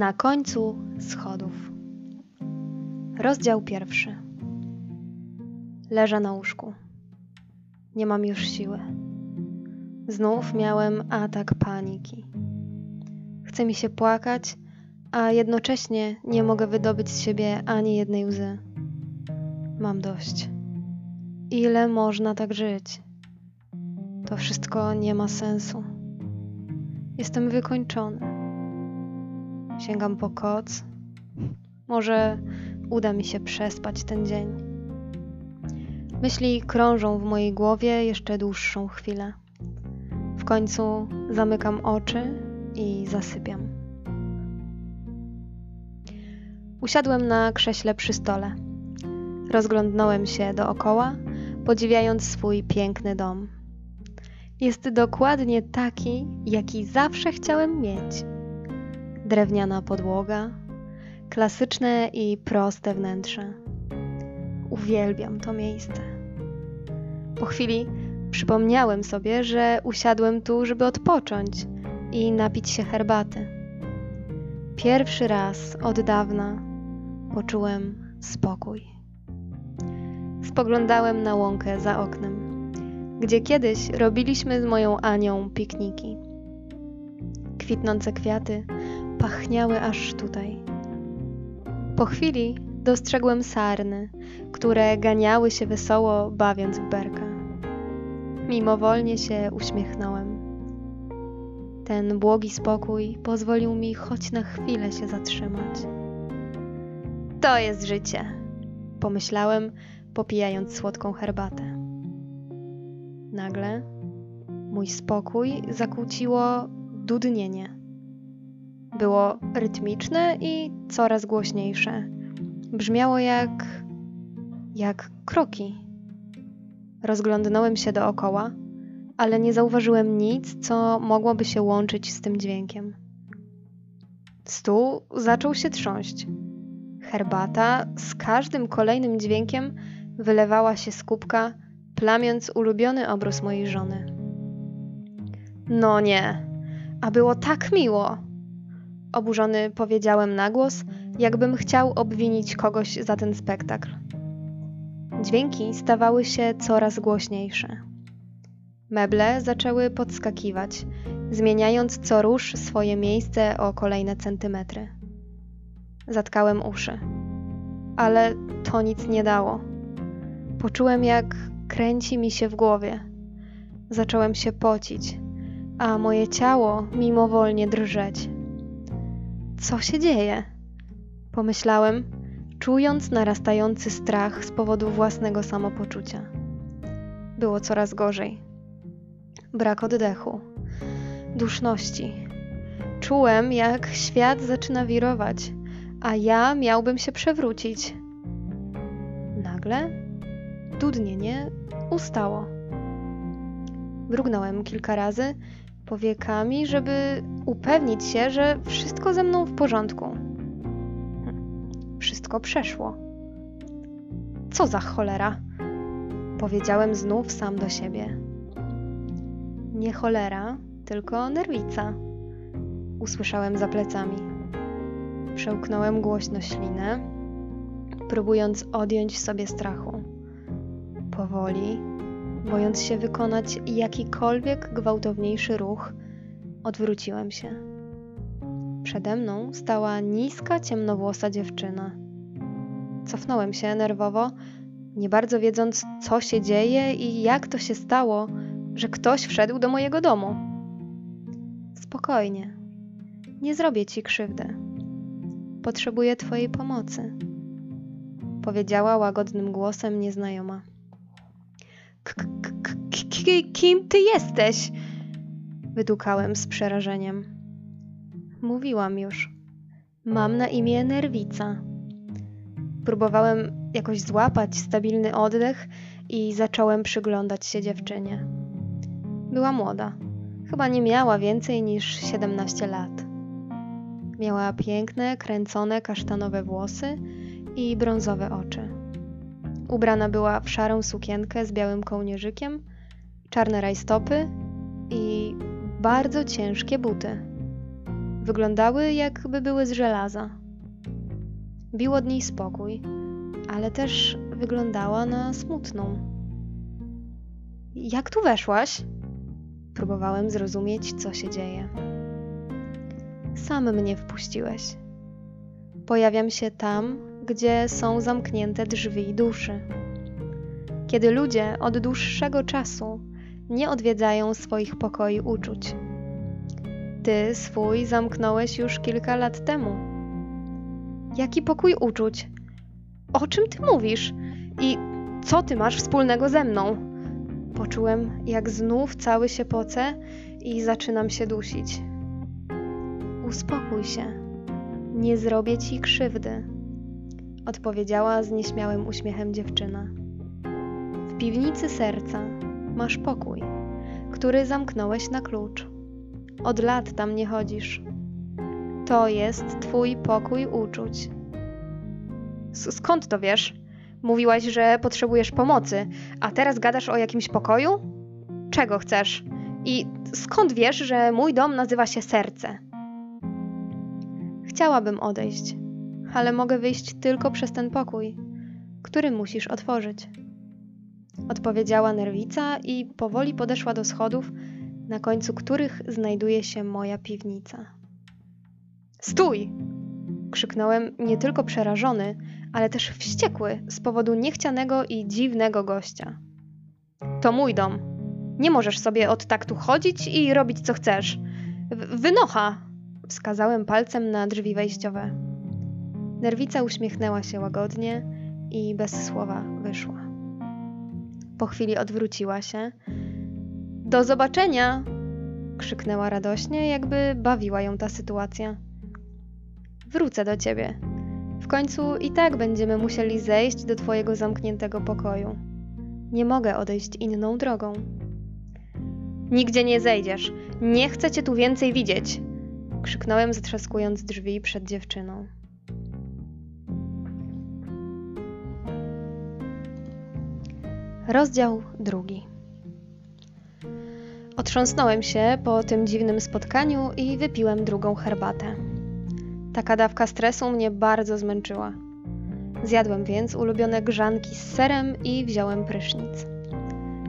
Na końcu schodów. Rozdział pierwszy. Leżę na łóżku. Nie mam już siły. Znów miałem atak paniki. Chce mi się płakać, a jednocześnie nie mogę wydobyć z siebie ani jednej łzy. Mam dość. Ile można tak żyć? To wszystko nie ma sensu. Jestem wykończony. Sięgam po koc. Może uda mi się przespać ten dzień. Myśli krążą w mojej głowie jeszcze dłuższą chwilę. W końcu zamykam oczy i zasypiam. Usiadłem na krześle przy stole. Rozglądnąłem się dookoła, podziwiając swój piękny dom. Jest dokładnie taki, jaki zawsze chciałem mieć. Drewniana podłoga, klasyczne i proste wnętrze. Uwielbiam to miejsce. Po chwili przypomniałem sobie, że usiadłem tu, żeby odpocząć i napić się herbaty. Pierwszy raz od dawna poczułem spokój. Spoglądałem na łąkę za oknem, gdzie kiedyś robiliśmy z moją Anią pikniki. Kwitnące kwiaty pachniały aż tutaj. Po chwili dostrzegłem sarny, które ganiały się wesoło, bawiąc w berka. Mimowolnie się uśmiechnąłem. Ten błogi spokój pozwolił mi choć na chwilę się zatrzymać. To jest życie, pomyślałem, popijając słodką herbatę. Nagle mój spokój zakłóciło dudnienie. Było rytmiczne i coraz głośniejsze. Brzmiało jak. jak kroki. Rozglądnąłem się dookoła, ale nie zauważyłem nic, co mogłoby się łączyć z tym dźwiękiem. Stół zaczął się trząść. Herbata z każdym kolejnym dźwiękiem wylewała się z kubka, plamiąc ulubiony obrus mojej żony. No nie, a było tak miło! Oburzony powiedziałem na głos, jakbym chciał obwinić kogoś za ten spektakl. Dźwięki stawały się coraz głośniejsze. Meble zaczęły podskakiwać, zmieniając co rusz swoje miejsce o kolejne centymetry. Zatkałem uszy, ale to nic nie dało. Poczułem, jak kręci mi się w głowie. Zacząłem się pocić, a moje ciało mimowolnie drżeć. Co się dzieje? Pomyślałem, czując narastający strach z powodu własnego samopoczucia. Było coraz gorzej. Brak oddechu, duszności. Czułem, jak świat zaczyna wirować, a ja miałbym się przewrócić. Nagle dudnienie ustało. Mrugnąłem kilka razy powiekami, żeby upewnić się, że wszystko ze mną w porządku. Wszystko przeszło. Co za cholera? Powiedziałem znów sam do siebie. Nie cholera, tylko nerwica. Usłyszałem za plecami. Przełknąłem głośno ślinę, próbując odjąć sobie strachu. Powoli, bojąc się wykonać jakikolwiek gwałtowniejszy ruch, odwróciłem się. Przede mną stała niska, ciemnowłosa dziewczyna. Cofnąłem się nerwowo, nie bardzo wiedząc, co się dzieje i jak to się stało, że ktoś wszedł do mojego domu. Spokojnie, nie zrobię ci krzywdy. Potrzebuję twojej pomocy, powiedziała łagodnym głosem nieznajoma. Kim ty jesteś? Wydukałem z przerażeniem. Mówiłam już. Mam na imię Nerwica. Próbowałem jakoś złapać stabilny oddech i zacząłem przyglądać się dziewczynie. Była młoda. Chyba nie miała więcej niż 17 lat. Miała piękne, kręcone kasztanowe włosy i brązowe oczy. Ubrana była w szarą sukienkę z białym kołnierzykiem, czarne rajstopy i bardzo ciężkie buty. Wyglądały, jakby były z żelaza. Bił od niej spokój, ale też wyglądała na smutną. Jak tu weszłaś? Próbowałem zrozumieć, co się dzieje. Sam mnie wpuściłeś. Pojawiam się tam, gdzie są zamknięte drzwi duszy. Kiedy ludzie od dłuższego czasu nie odwiedzają swoich pokoi uczuć. Ty swój zamknąłeś już kilka lat temu. Jaki pokój uczuć? O czym ty mówisz? I co ty masz wspólnego ze mną? Poczułem, jak znów cały się poce i zaczynam się dusić. Uspokój się. Nie zrobię ci krzywdy, odpowiedziała z nieśmiałym uśmiechem dziewczyna. W piwnicy serca masz pokój, który zamknąłeś na klucz. Od lat tam nie chodzisz. To jest twój pokój uczuć. Skąd to wiesz? Mówiłaś, że potrzebujesz pomocy, a teraz gadasz o jakimś pokoju? Czego chcesz? I skąd wiesz, że mój dom nazywa się serce? Chciałabym odejść, ale mogę wyjść tylko przez ten pokój, który musisz otworzyć. Odpowiedziała nerwica i powoli podeszła do schodów, na końcu których znajduje się moja piwnica. Stój! krzyknąłem nie tylko przerażony, ale też wściekły z powodu niechcianego i dziwnego gościa. To mój dom. Nie możesz sobie od taktu chodzić i robić co chcesz. W wynocha! Wskazałem palcem na drzwi wejściowe. Nerwica uśmiechnęła się łagodnie i bez słowa wyszła. Po chwili odwróciła się. Do zobaczenia! krzyknęła radośnie, jakby bawiła ją ta sytuacja. Wrócę do ciebie. W końcu i tak będziemy musieli zejść do twojego zamkniętego pokoju. Nie mogę odejść inną drogą. Nigdzie nie zejdziesz. Nie chcę cię tu więcej widzieć! krzyknąłem, zatrzaskując drzwi przed dziewczyną. Rozdział drugi. Otrząsnąłem się po tym dziwnym spotkaniu i wypiłem drugą herbatę. Taka dawka stresu mnie bardzo zmęczyła. Zjadłem więc ulubione grzanki z serem i wziąłem prysznic.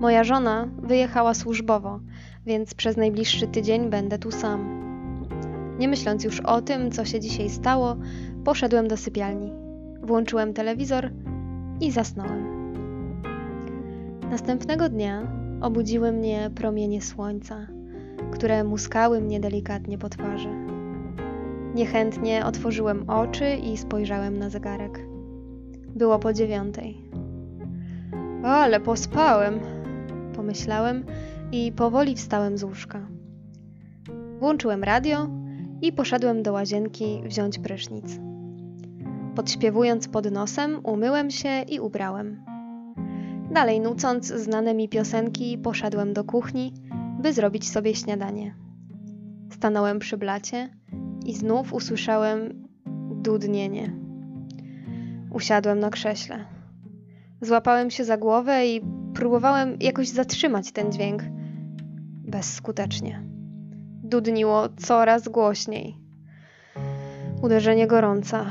Moja żona wyjechała służbowo, więc przez najbliższy tydzień będę tu sam. Nie myśląc już o tym, co się dzisiaj stało, poszedłem do sypialni. Włączyłem telewizor i zasnąłem. Następnego dnia obudziły mnie promienie słońca, które muskały mnie delikatnie po twarzy. Niechętnie otworzyłem oczy i spojrzałem na zegarek. Było po dziewiątej. Ale pospałem, pomyślałem i powoli wstałem z łóżka. Włączyłem radio i poszedłem do łazienki wziąć prysznic. Podśpiewując pod nosem, umyłem się i ubrałem. Dalej nucąc znane mi piosenki, poszedłem do kuchni, by zrobić sobie śniadanie. Stanąłem przy blacie i znów usłyszałem dudnienie. Usiadłem na krześle. Złapałem się za głowę i próbowałem jakoś zatrzymać ten dźwięk. Bezskutecznie. Dudniło coraz głośniej. Uderzenie gorąca,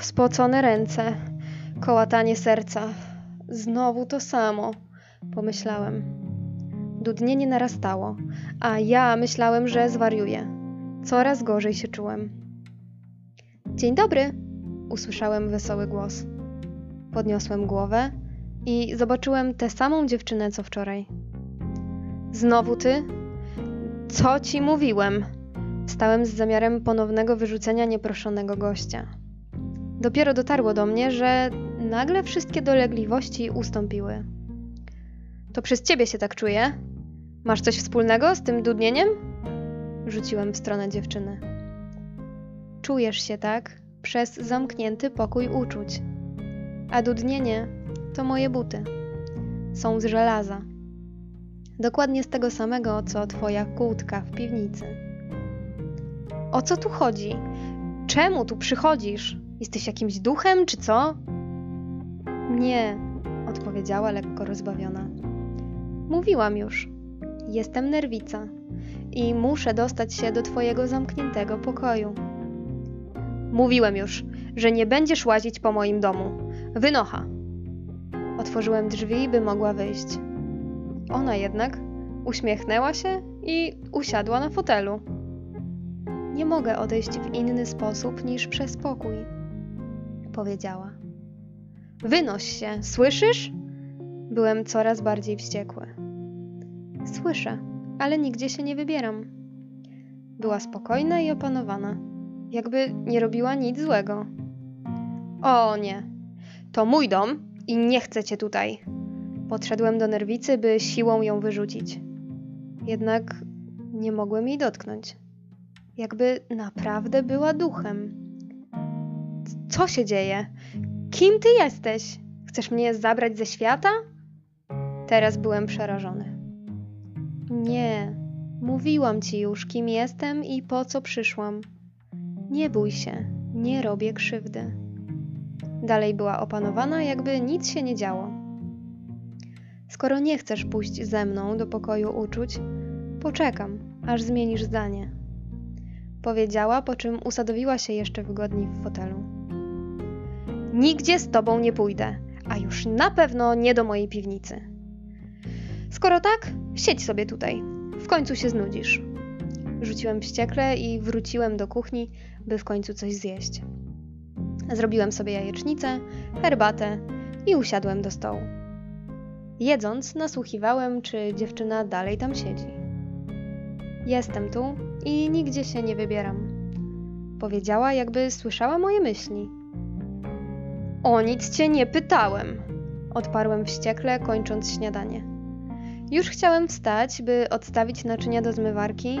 spocone ręce, kołatanie serca, Znowu to samo, pomyślałem. Dudnienie narastało, a ja myślałem, że zwariuję. Coraz gorzej się czułem. Dzień dobry, usłyszałem wesoły głos. Podniosłem głowę i zobaczyłem tę samą dziewczynę co wczoraj. Znowu ty? Co ci mówiłem? Stałem z zamiarem ponownego wyrzucenia nieproszonego gościa. Dopiero dotarło do mnie, że nagle wszystkie dolegliwości ustąpiły. To przez ciebie się tak czuję? Masz coś wspólnego z tym dudnieniem? Rzuciłem w stronę dziewczyny. Czujesz się tak przez zamknięty pokój uczuć. A dudnienie to moje buty. Są z żelaza. Dokładnie z tego samego, co twoja kłódka w piwnicy. O co tu chodzi? Czemu tu przychodzisz? Jesteś jakimś duchem, czy co? Nie, odpowiedziała lekko rozbawiona. Mówiłam już. Jestem nerwica. i muszę dostać się do twojego zamkniętego pokoju. Mówiłem już, że nie będziesz łazić po moim domu. Wynocha. Otworzyłem drzwi, by mogła wyjść. Ona jednak uśmiechnęła się i usiadła na fotelu. Nie mogę odejść w inny sposób niż przez pokój, powiedziała. Wynoś się, słyszysz? Byłem coraz bardziej wściekły. Słyszę, ale nigdzie się nie wybieram. Była spokojna i opanowana, jakby nie robiła nic złego. O nie, to mój dom i nie chcę cię tutaj. Podszedłem do nerwicy, by siłą ją wyrzucić. Jednak nie mogłem jej dotknąć. Jakby naprawdę była duchem. Co się dzieje? Kim ty jesteś? Chcesz mnie zabrać ze świata? Teraz byłem przerażony. Nie, mówiłam ci już, kim jestem i po co przyszłam. Nie bój się, nie robię krzywdy. Dalej była opanowana, jakby nic się nie działo. Skoro nie chcesz pójść ze mną do pokoju uczuć, poczekam, aż zmienisz zdanie. Powiedziała, po czym usadowiła się jeszcze wygodniej w fotelu. Nigdzie z tobą nie pójdę, a już na pewno nie do mojej piwnicy. Skoro tak, siedź sobie tutaj. W końcu się znudzisz. Rzuciłem wściekle i wróciłem do kuchni, by w końcu coś zjeść. Zrobiłem sobie jajecznicę, herbatę i usiadłem do stołu. Jedząc, nasłuchiwałem, czy dziewczyna dalej tam siedzi. Jestem tu i nigdzie się nie wybieram. Powiedziała, jakby słyszała moje myśli. O nic cię nie pytałem, odparłem wściekle, kończąc śniadanie. Już chciałem wstać, by odstawić naczynia do zmywarki,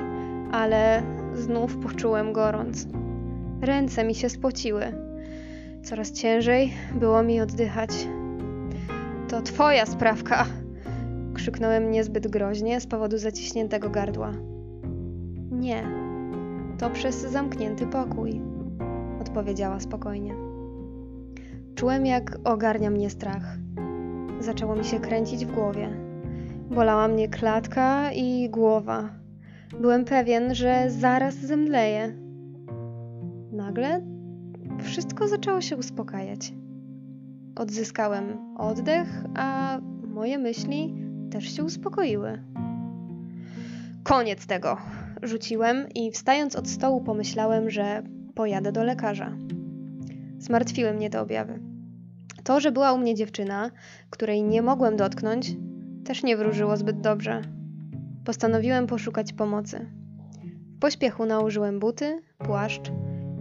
ale znów poczułem gorąc. Ręce mi się spociły. Coraz ciężej było mi oddychać. To twoja sprawka! Krzyknąłem niezbyt groźnie z powodu zaciśniętego gardła. Nie, to przez zamknięty pokój, odpowiedziała spokojnie. Czułem, jak ogarnia mnie strach. Zaczęło mi się kręcić w głowie. Bolała mnie klatka i głowa. Byłem pewien, że zaraz zemdleję. Nagle wszystko zaczęło się uspokajać. Odzyskałem oddech, a moje myśli też się uspokoiły. Koniec tego, rzuciłem i wstając od stołu pomyślałem, że pojadę do lekarza. Zmartwiły mnie te objawy. To, że była u mnie dziewczyna, której nie mogłem dotknąć, też nie wróżyło zbyt dobrze. Postanowiłem poszukać pomocy. W pośpiechu nałożyłem buty, płaszcz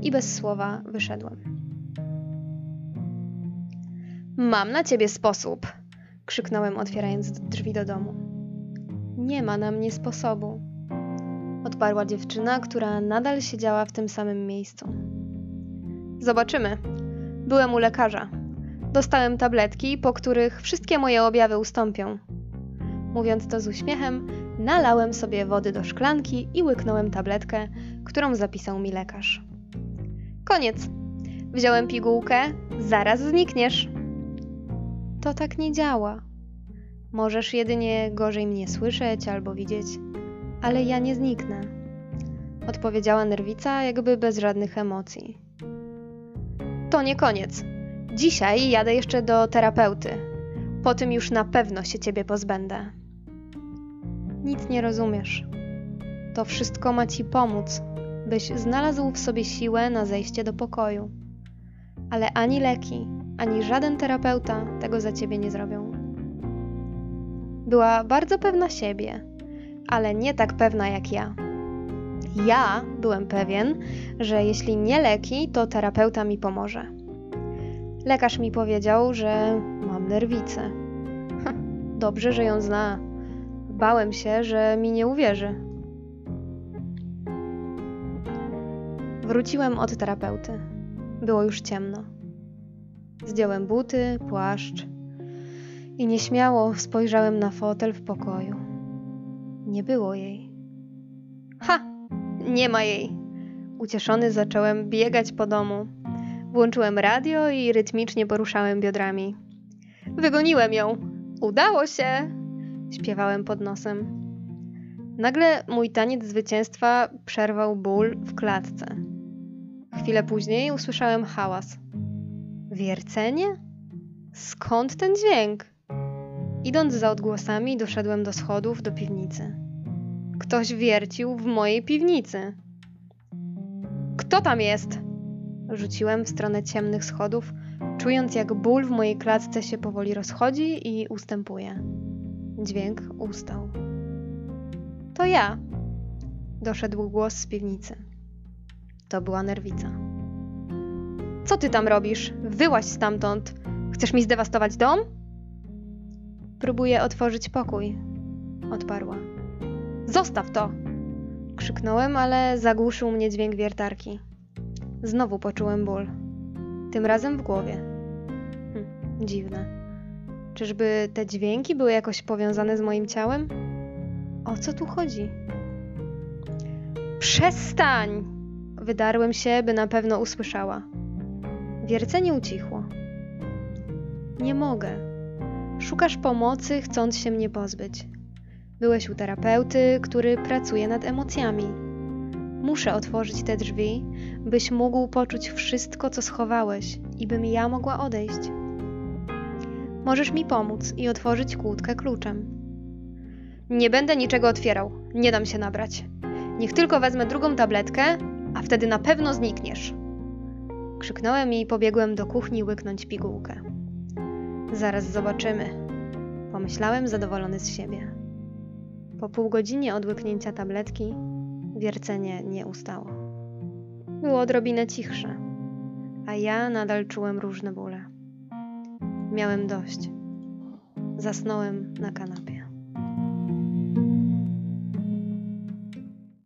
i bez słowa wyszedłem. Mam na ciebie sposób! krzyknąłem, otwierając drzwi do domu. Nie ma na mnie sposobu, odparła dziewczyna, która nadal siedziała w tym samym miejscu. Zobaczymy. Byłem u lekarza. Dostałem tabletki, po których wszystkie moje objawy ustąpią. Mówiąc to z uśmiechem, nalałem sobie wody do szklanki i łyknąłem tabletkę, którą zapisał mi lekarz. Koniec. Wziąłem pigułkę, zaraz znikniesz. To tak nie działa. Możesz jedynie gorzej mnie słyszeć albo widzieć, ale ja nie zniknę. Odpowiedziała nerwica, jakby bez żadnych emocji. To nie koniec. Dzisiaj jadę jeszcze do terapeuty. Po tym już na pewno się ciebie pozbędę. Nic nie rozumiesz. To wszystko ma ci pomóc, byś znalazł w sobie siłę na zejście do pokoju. Ale ani leki, ani żaden terapeuta tego za ciebie nie zrobią. Była bardzo pewna siebie, ale nie tak pewna jak ja. Ja byłem pewien, że jeśli nie leki, to terapeuta mi pomoże. Lekarz mi powiedział, że mam nerwicę. Dobrze, że ją zna. Bałem się, że mi nie uwierzy. Wróciłem od terapeuty. Było już ciemno. Zdjąłem buty, płaszcz i nieśmiało spojrzałem na fotel w pokoju. Nie było jej. Ha! Nie ma jej! Ucieszony zacząłem biegać po domu. Włączyłem radio i rytmicznie poruszałem biodrami. Wygoniłem ją! Udało się! Śpiewałem pod nosem. Nagle mój taniec zwycięstwa przerwał ból w klatce. Chwilę później usłyszałem hałas. Wiercenie? Skąd ten dźwięk? Idąc za odgłosami, doszedłem do schodów do piwnicy. Ktoś wiercił w mojej piwnicy. Kto tam jest? Rzuciłem w stronę ciemnych schodów, czując jak ból w mojej klatce się powoli rozchodzi i ustępuje. Dźwięk ustał. To ja! Doszedł głos z piwnicy. To była nerwica. Co ty tam robisz? Wyłaź stamtąd! Chcesz mi zdewastować dom? Próbuję otworzyć pokój, odparła. Zostaw to! Krzyknąłem, ale zagłuszył mnie dźwięk wiertarki. Znowu poczułem ból. Tym razem w głowie. Hm, dziwne. Czyżby te dźwięki były jakoś powiązane z moim ciałem? O co tu chodzi? Przestań! Wydarłem się, by na pewno usłyszała. Wiercenie ucichło. Nie mogę. Szukasz pomocy, chcąc się mnie pozbyć. Byłeś u terapeuty, który pracuje nad emocjami. Muszę otworzyć te drzwi, byś mógł poczuć wszystko, co schowałeś i bym ja mogła odejść. Możesz mi pomóc i otworzyć kłódkę kluczem. Nie będę niczego otwierał, nie dam się nabrać. Niech tylko wezmę drugą tabletkę, a wtedy na pewno znikniesz. Krzyknąłem i pobiegłem do kuchni łyknąć pigułkę. Zaraz zobaczymy, pomyślałem zadowolony z siebie. Po pół godzinie od łyknięcia tabletki wiercenie nie ustało. Było odrobinę cichsze, a ja nadal czułem różne bóle. Miałem dość. Zasnąłem na kanapie.